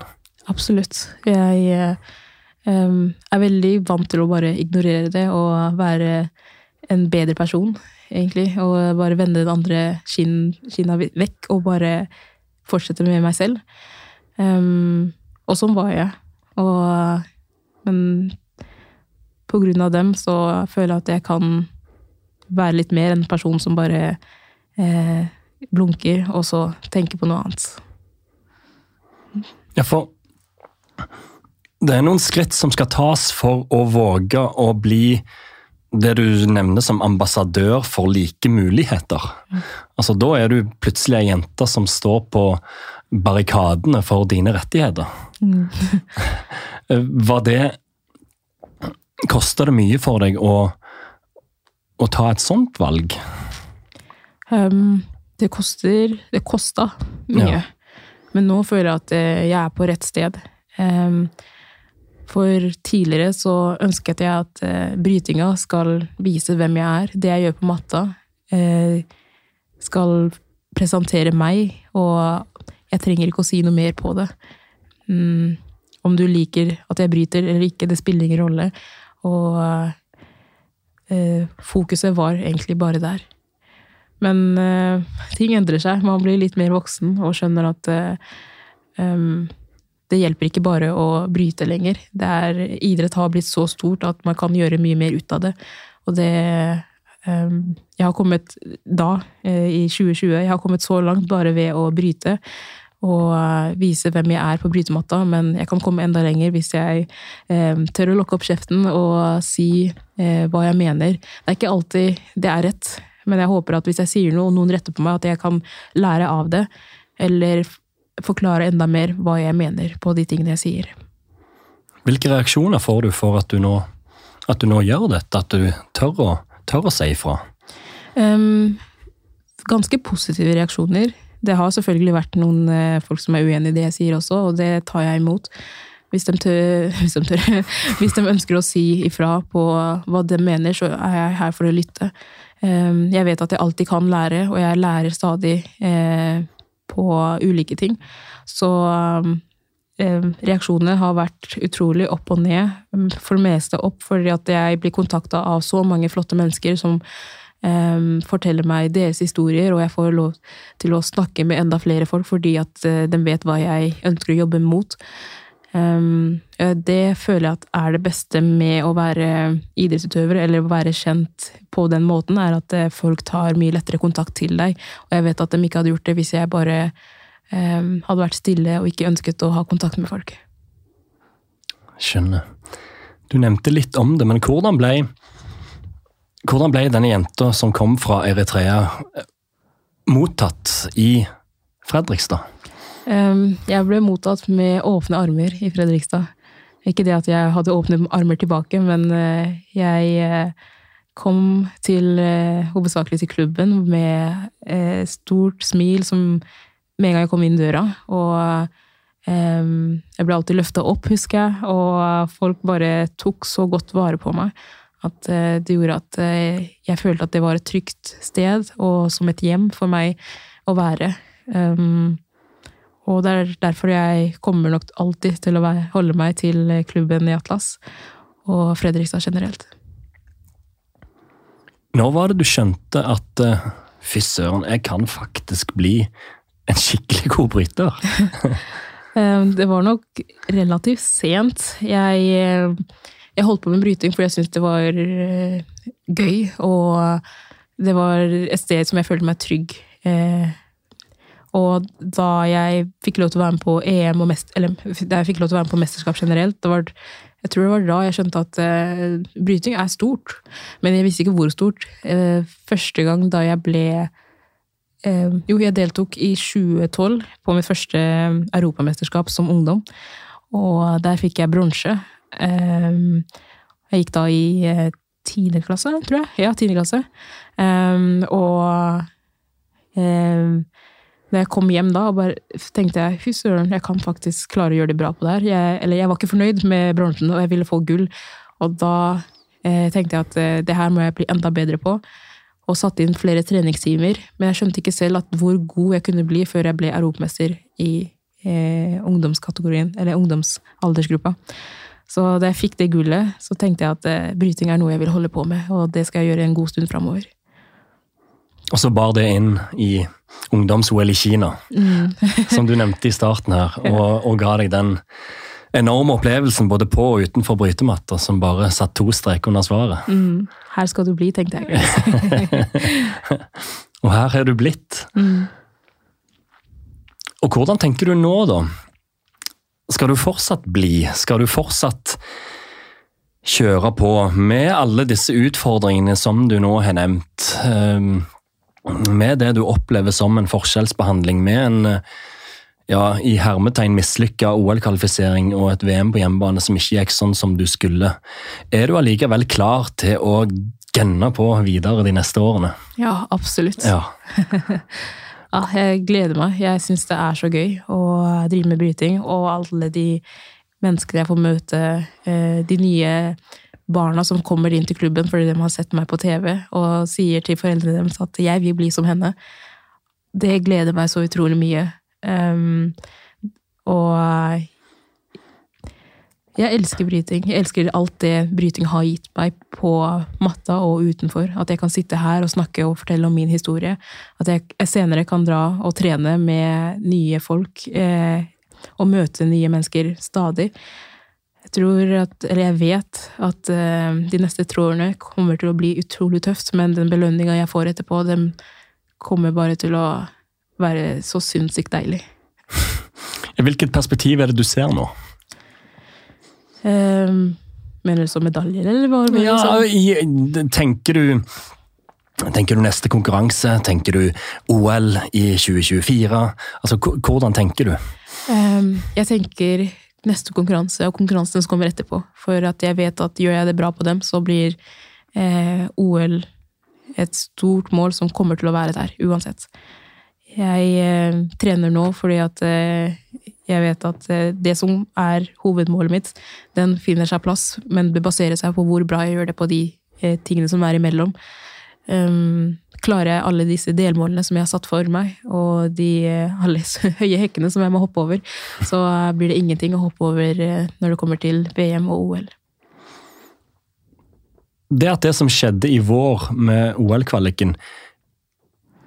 Absolutt. Jeg um, er veldig vant til å bare ignorere det og være en bedre person, egentlig. Og bare vende den andre kinna vekk og bare fortsette med meg selv. Um, og sånn var jeg. Og, men på grunn av dem så føler jeg at jeg kan være litt mer en person som bare eh, blunker, og så tenker på noe annet. Ja, for det er noen skritt som skal tas for å våge å bli det du nevner som ambassadør for like muligheter. Altså, Da er du plutselig ei jente som står på barrikadene for dine rettigheter. Var det Kosta det mye for deg å, å ta et sånt valg? Um, det koster Det kosta mye. Ja. Men nå føler jeg at eh, jeg er på rett sted. Um, for tidligere så ønsket jeg at uh, brytinga skal vise hvem jeg er. Det jeg gjør på matta, Uh, skal presentere meg, og jeg trenger ikke å si noe mer på det. Um, om du liker at jeg bryter eller ikke, det spiller ingen rolle. Og eh, fokuset var egentlig bare der. Men eh, ting endrer seg. Man blir litt mer voksen og skjønner at eh, um, det hjelper ikke bare å bryte lenger. Det er, idrett har blitt så stort at man kan gjøre mye mer ut av det. Og det em, Jeg har kommet da, eh, i 2020, jeg har kommet så langt bare ved å bryte. Og eh, vise hvem jeg er på brytematta, men jeg kan komme enda lenger hvis jeg eh, tør å lukke opp kjeften og si eh, hva jeg mener. Det er ikke alltid det er rett, men jeg håper at hvis jeg sier noe og noen retter på meg, at jeg kan lære av det. Eller forklare enda mer hva jeg mener på de tingene jeg sier. Hvilke reaksjoner får du for at du nå, at du nå gjør dette? At du tør å, tør å si ifra? Um, ganske positive reaksjoner. Det har selvfølgelig vært noen eh, folk som er uenig i det jeg sier også, og det tar jeg imot. Hvis de, tør, hvis, de tør, hvis de ønsker å si ifra på hva de mener, så er jeg her for å lytte. Ehm, jeg vet at jeg alltid kan lære, og jeg lærer stadig eh, på ulike ting. Så eh, reaksjonene har vært utrolig opp og ned. For det meste opp fordi at jeg blir kontakta av så mange flotte mennesker som eh, forteller meg deres historier, og jeg får lov til å snakke med enda flere folk fordi at eh, de vet hva jeg ønsker å jobbe mot. Um, det føler jeg at er det beste med å være idrettsutøver, eller å være kjent på den måten, er at eh, folk tar mye lettere kontakt til deg. Og jeg vet at de ikke hadde gjort det hvis jeg bare um, hadde vært stille og ikke ønsket å ha kontakt med folk. Skjønner. Du nevnte litt om det, men hvordan ble, hvordan ble denne jenta som kom fra Eritrea, eh, mottatt i Fredrikstad? Jeg ble mottatt med åpne armer i Fredrikstad. Ikke det at jeg hadde åpne armer tilbake, men eh, jeg eh, kom til hovedsakelig til klubben med stort smil som med en gang jeg kom inn døra. Og jeg ble alltid løfta opp, husker jeg, og folk bare tok så godt vare på meg. At eh, det gjorde at eh, jeg følte at det var et trygt sted, og som et hjem for meg å være. Um, og det er derfor jeg kommer nok alltid til å være, holde meg til klubben i Atlas, og Fredrikstad generelt. Når var det du skjønte at uh, fy søren, jeg kan faktisk bli en skikkelig god bryter? Eh, Det var nok relativt sent. Jeg, eh, jeg holdt på med bryting fordi jeg syntes det var eh, gøy, og det var et sted som jeg følte meg trygg. Eh, Og da jeg fikk lov til å være med på EM og mest, eller da jeg fikk lov til å være med på mesterskap generelt, det var, jeg tror det var da jeg skjønte at uh, bryting er stort, men jeg visste ikke hvor stort. Uh, første gang da jeg ble Eh, jo, jeg deltok i 2012 på mitt første europamesterskap som ungdom. Og der fikk jeg bronse. Eh, jeg gikk da i eh, tiende klasse, tror jeg. Ja, tiende klasse. Eh, og eh, da jeg kom hjem da, tenkte jeg fy søren, jeg kan faktisk klare å gjøre det bra på det her. Jeg, eller jeg var ikke fornøyd med bronsen, og jeg ville få gull. Og da eh, tenkte jeg at eh, det her må jeg bli enda bedre på og satte inn flere treningstimer. Men jeg skjønte ikke selv hvor god jeg kunne bli før jeg ble europamester i eh, ungdomskategorien, eller ungdomsaldersgruppa. Så da jeg fikk det gullet, så tenkte jeg at eh, bryting er noe jeg vil holde på med, og det skal jeg gjøre en god stund framover. Og så bar det inn i ungdoms-OL i Kina, som du nevnte i starten her, og, og ga deg den enorme opplevelsen både på og utenfor brytematter som bare satt to streker under svaret. Mm. Her skal du bli, tenkte jeg. Og her har du blitt. Mm. Og hvordan tenker du nå, da? Skal du fortsatt bli? Skal du fortsatt kjøre på med alle disse utfordringene som du nå har nevnt? Ehm, Med det du opplever som en forskjellsbehandling, med en ja, i hermetegn mislykka OL-kvalifisering og et VM på hjemmebane som ikke gikk sånn som du skulle. Er du allikevel klar til å gønne på videre de neste årene? Ja, absolutt. Ja. Ja, jeg gleder meg. Jeg syns det er så gøy å drive med bryting. Og alle de menneskene jeg får møte, eh, de nye barna som kommer inn til klubben fordi de har sett meg på TV og sier til foreldrene deres at jeg vil bli som henne. Det gleder meg så utrolig mye. Um, og jeg elsker bryting. Jeg elsker alt det bryting har gitt meg på matta og utenfor. At jeg kan sitte her og snakke og fortelle om min historie. At jeg senere kan dra og trene med nye folk. Eh, og møte nye mennesker stadig. Jeg tror at, eller jeg vet at eh, de neste trådene kommer til å bli utrolig tøft, men den belønninga jeg får etterpå, den kommer bare til å være så sinnssykt deilig. Hvilket perspektiv er det du ser nå? Um, mener du så medaljer, eller hva? Ja, sånn? tenker du Tenker du neste konkurranse? Tenker du OL i 2024? Altså, Hvordan tenker du? Um, jeg tenker neste konkurranse og konkurransen som kommer etterpå. For at jeg vet at gjør jeg det bra på dem, så blir eh, OL et stort mål som kommer til å være der, uansett. Jeg eh, trener nå fordi at eh, jeg vet at eh, det som er hovedmålet mitt, den finner seg plass, men det baserer seg på hvor bra jeg gjør det på de eh, tingene som er imellom. Um, klarer jeg alle disse delmålene som jeg har satt for meg, og de eh, alle høye hekkene som jeg må hoppe over, så blir det ingenting å hoppe over når det kommer til VM og OL. Det at det som skjedde i vår med OL-kvaliken,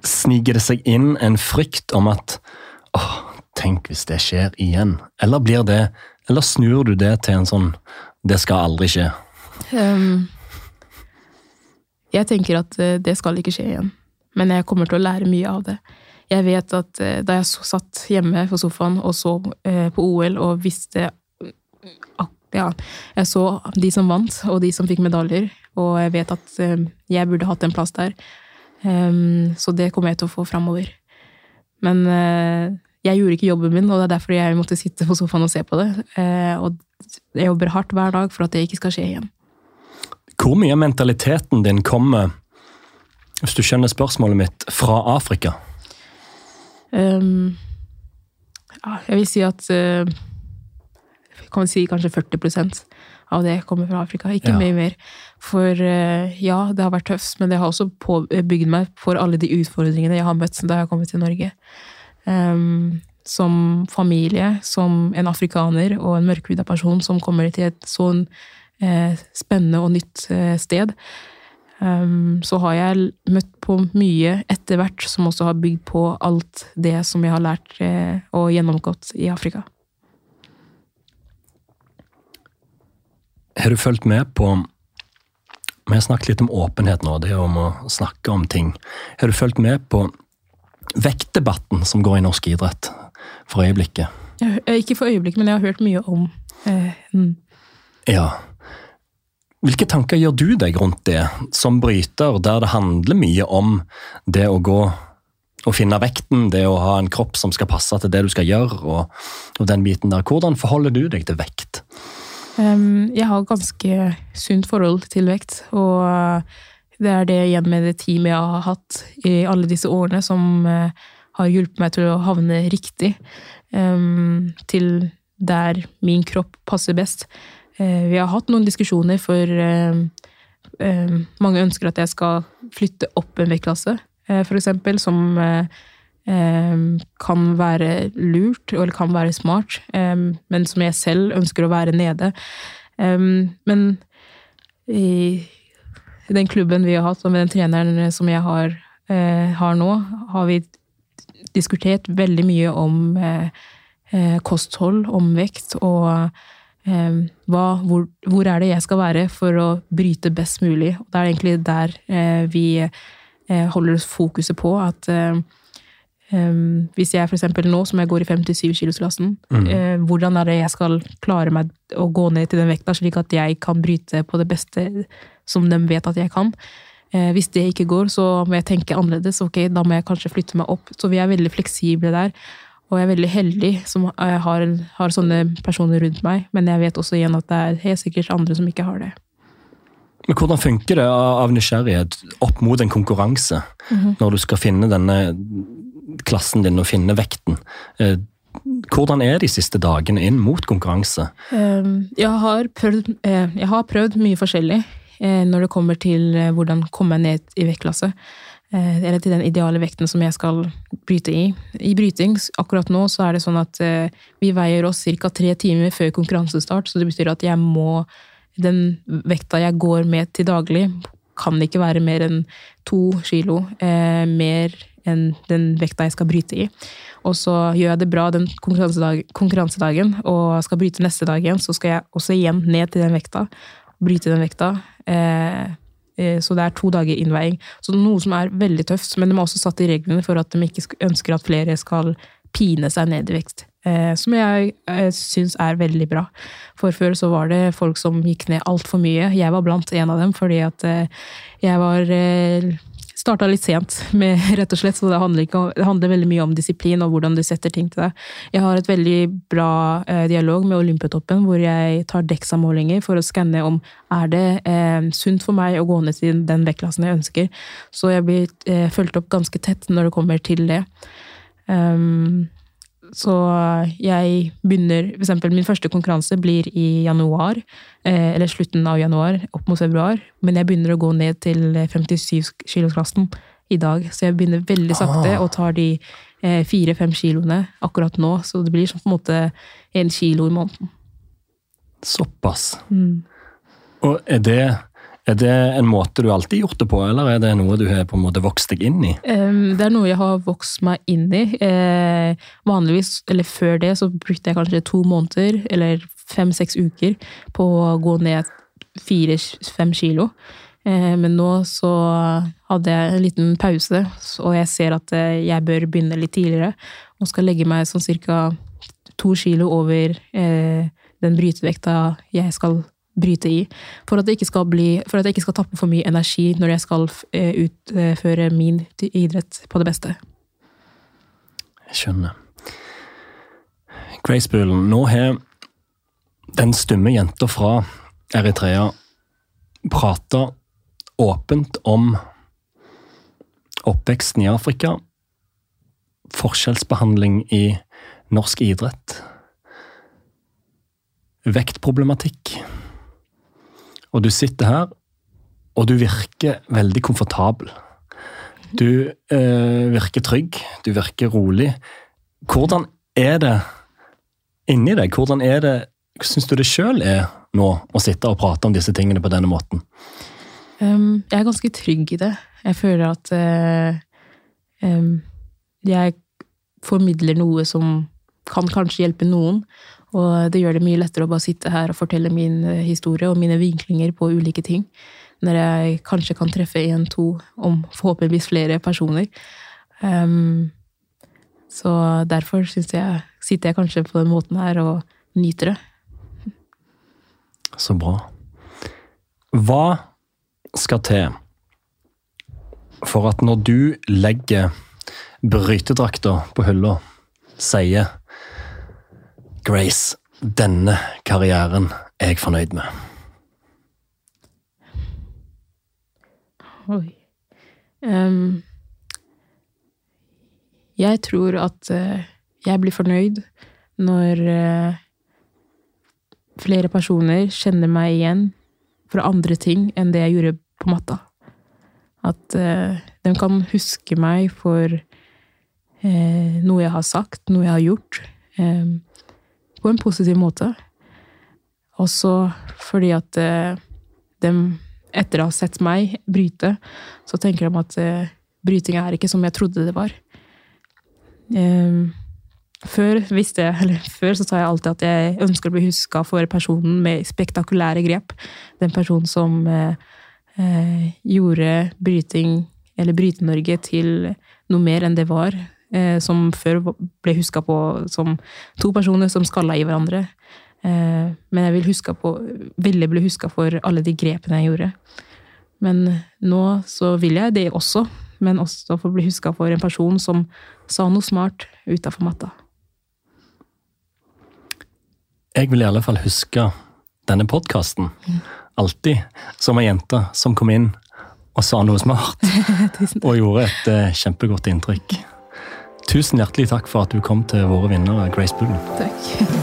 sniker det seg inn en frykt om at åh, tenk hvis det skjer igjen? Eller blir det, eller snur du det til en sånn det skal aldri skje? Um, jeg tenker at eh, det skal ikke skje igjen, men jeg kommer til å lære mye av det. Jeg vet at eh, da jeg satt hjemme på sofaen og så eh, på OL og visste Ja, jeg så de som vant, og de som fikk medaljer, og jeg vet at jeg burde hatt en plass der. Um, så det kommer jeg til å få framover. Men uh, jeg gjorde ikke jobben min, og det er derfor jeg måtte sitte på sofaen og se på det. Uh, og jeg jobber hardt hver dag for at det ikke skal skje igjen. Hvor mye av mentaliteten din kommer, hvis du skjønner spørsmålet mitt, fra Afrika? Um, ja, jeg vil si at uh, kan si kanskje 40% av det kommer fra Afrika. Ikke Ja. mye mer. For uh, ja, det har vært tøft, men det har også bygd meg for alle de utfordringene jeg har møtt da jeg har kommet til Norge. Um, som familie, som en afrikaner og en mørkhuda person som kommer til et sånn eh, spennende og nytt eh, sted. Um, så har jeg møtt på mye etter hvert som også har bygd på alt det som jeg har lært eh, og gjennomgått i Afrika. Har du fulgt med på Vi har snakket litt om åpenhet nå, det om å snakke om ting. Har du fulgt med på vektdebatten som går i norsk idrett for øyeblikket? Eh, ikke for øyeblikket, men jeg har hørt mye om eh, mm. Ja. Hvilke tanker gjør du deg rundt det, som bryter, der det handler mye om det å gå og finne vekten, det å ha en kropp som skal passe til det du skal gjøre, og, og den biten der. Hvordan forholder du deg til vekt? Um, jeg har ganske sunt forhold til vekt, og uh, det er det igjen med det teamet jeg har hatt i alle disse årene, som uh, har hjulpet meg til å havne riktig um, til der min kropp passer best. Uh, vi har hatt noen diskusjoner, for um, mange ønsker at jeg skal flytte opp en vektklasse, for eksempel, som kan være lurt, eller kan være smart, um, men som jeg selv ønsker å være nede. Um, men i den klubben vi har hatt, og med den treneren som jeg har, eh, har nå, har vi diskutert veldig mye om eh, eh, kosthold, om vekt, og eh, hva, hvor, hvor er det jeg skal være for å bryte best mulig. Det er egentlig der eh, vi eh, holder fokuset på at eh, Um, hvis jeg for eksempel nå, som jeg går i 57-kilosklassen, Mm. uh, hvordan er det jeg skal klare meg å gå ned til den vekta, slik at jeg kan bryte på det beste som de vet at jeg kan? Uh, hvis det ikke går, så må jeg tenke annerledes. Ok, da må jeg kanskje flytte meg opp. Så vi er veldig fleksible der. Og jeg er veldig heldig som uh, har, har sånne personer rundt meg, men jeg vet også igjen at det er helt sikkert andre som ikke har det. Men hvordan funker det av nysgjerrighet opp mot en konkurranse, når du skal finne denne klassen din og finne vekten? Eh, Hvordan er de siste dagene inn mot konkurranse? Um, Jeg har prøvd, eh, jeg har prøvd mye forskjellig eh, når det kommer til eh, hvordan komme ned i vektklasse. Eh, Eller til den ideale vekten som jeg skal bryte i. I bryting akkurat nå så er det sånn at eh, vi veier oss ca. tre timer før konkurransestart, så det betyr at jeg må Den vekta jeg går med til daglig, kan ikke være mer enn to kilo eh, mer enn den vekta jeg skal bryte i. Og så gjør jeg det bra den konkurransedag, konkurransedagen og skal bryte neste dag igjen, så skal jeg også igjen ned til den vekta. Bryte den vekta. Eh, eh, så det er to dager innveiing. Så noe som er veldig tøft, men de har også satt i reglene for at de ikke ønsker at flere skal pine seg ned i vekt. Eh, som jeg eh, syns er veldig bra. For før så var det folk som gikk ned altfor mye. Jeg var blant en av dem, fordi at eh, jeg var eh, starta litt sent, med, rett og slett, så det handler, om, det handler veldig mye om disiplin og hvordan du setter ting til deg. Jeg har et veldig bra eh, dialog med Olympiatoppen, hvor jeg tar DEXA-målinger for å skanne om er det eh, sunt for meg å gå ned til den vektklassen jeg ønsker. Så jeg blir eh, fulgt opp ganske tett når det kommer til det. Um, så jeg begynner For eksempel min første konkurranse blir i januar, eh, eller slutten av januar, opp mot februar. Men jeg begynner å gå ned til 57-kilosklassen i dag. Så jeg begynner veldig sakte Ah. og tar de eh, fire-fem kiloene akkurat nå. Så det blir sånn på en måte en kilo i måneden. Såpass. Mm. Og er det, er det en måte du alltid gjort det på, eller er det noe du har på en måte vokst deg inn i? Det er noe jeg har vokst meg inn i. Eh, vanligvis, eller før det, så brukte jeg kanskje to måneder, eller fem-seks uker, på å gå ned fire-fem kilo. Eh, men nå så hadde jeg en liten pause, og jeg ser at eh, jeg bør begynne litt tidligere. Og skal legge meg sånn cirka to kilo over den brytevekta jeg skal bryte i. For at, jeg ikke skal bli, for at jeg ikke skal tappe for mye energi når jeg skal eh, utføre min idrett på det beste. Jeg skjønner. Grace Bullen, nå har den stumme jenta fra Eritrea prata åpent om oppveksten i Afrika, forskjellsbehandling i norsk idrett, vektproblematikk. Og du sitter her, og du virker veldig komfortabel. Du eh, virker trygg, du virker rolig. Hvordan er det inni deg? Hvordan er det, syns du det sjøl er nå å sitte og prate om disse tingene på denne måten? Um, jeg er ganske trygg i det. Jeg føler at uh, um, jeg formidler noe som kan kanskje hjelpe noen. Og det gjør det mye lettere å bare sitte her og fortelle min eh, historie og mine vinklinger på ulike ting. Når jeg kanskje kan treffe én, to, om forhåpentligvis flere personer. Um, så derfor syns jeg, sitter jeg kanskje på den måten her og nyter det. Så bra. Hva skal til for at når du legger brytedrakta på hylla, sier Grace, denne karrieren er jeg fornøyd med. Oi. um, jeg tror at uh, jeg blir fornøyd når uh, flere personer kjenner meg igjen fra andre ting enn det jeg gjorde på matta. At uh, de kan huske meg for noe jeg har sagt, noe jeg har gjort, eh, på en positiv måte. Også fordi at eh, de etter å ha sett meg bryte, så tenker de at uh, bryting er ikke som jeg trodde det var. Um, før visste før så sa jeg alltid at jeg ønsker å bli huska for personen med spektakulære grep. Den personen som uh, uh, gjorde bryting eller Bryte-Norge til noe mer enn det var. Eh, som før ble huska på som to personer som skalla i hverandre. Eh, men jeg vil huske på, ville bli huska for alle de grepene jeg gjorde. Men nå så vil jeg det også, men også få bli huska for en person som sa noe smart utafor matta. Jeg vil i alle fall huske denne podkasten. Alltid. Som ei jente som kom inn og sa noe smart. og gjorde et uh, kjempegodt inntrykk. Tusen hjertelig takk for at du kom til våre vinnere, Grace Bullen. Takk.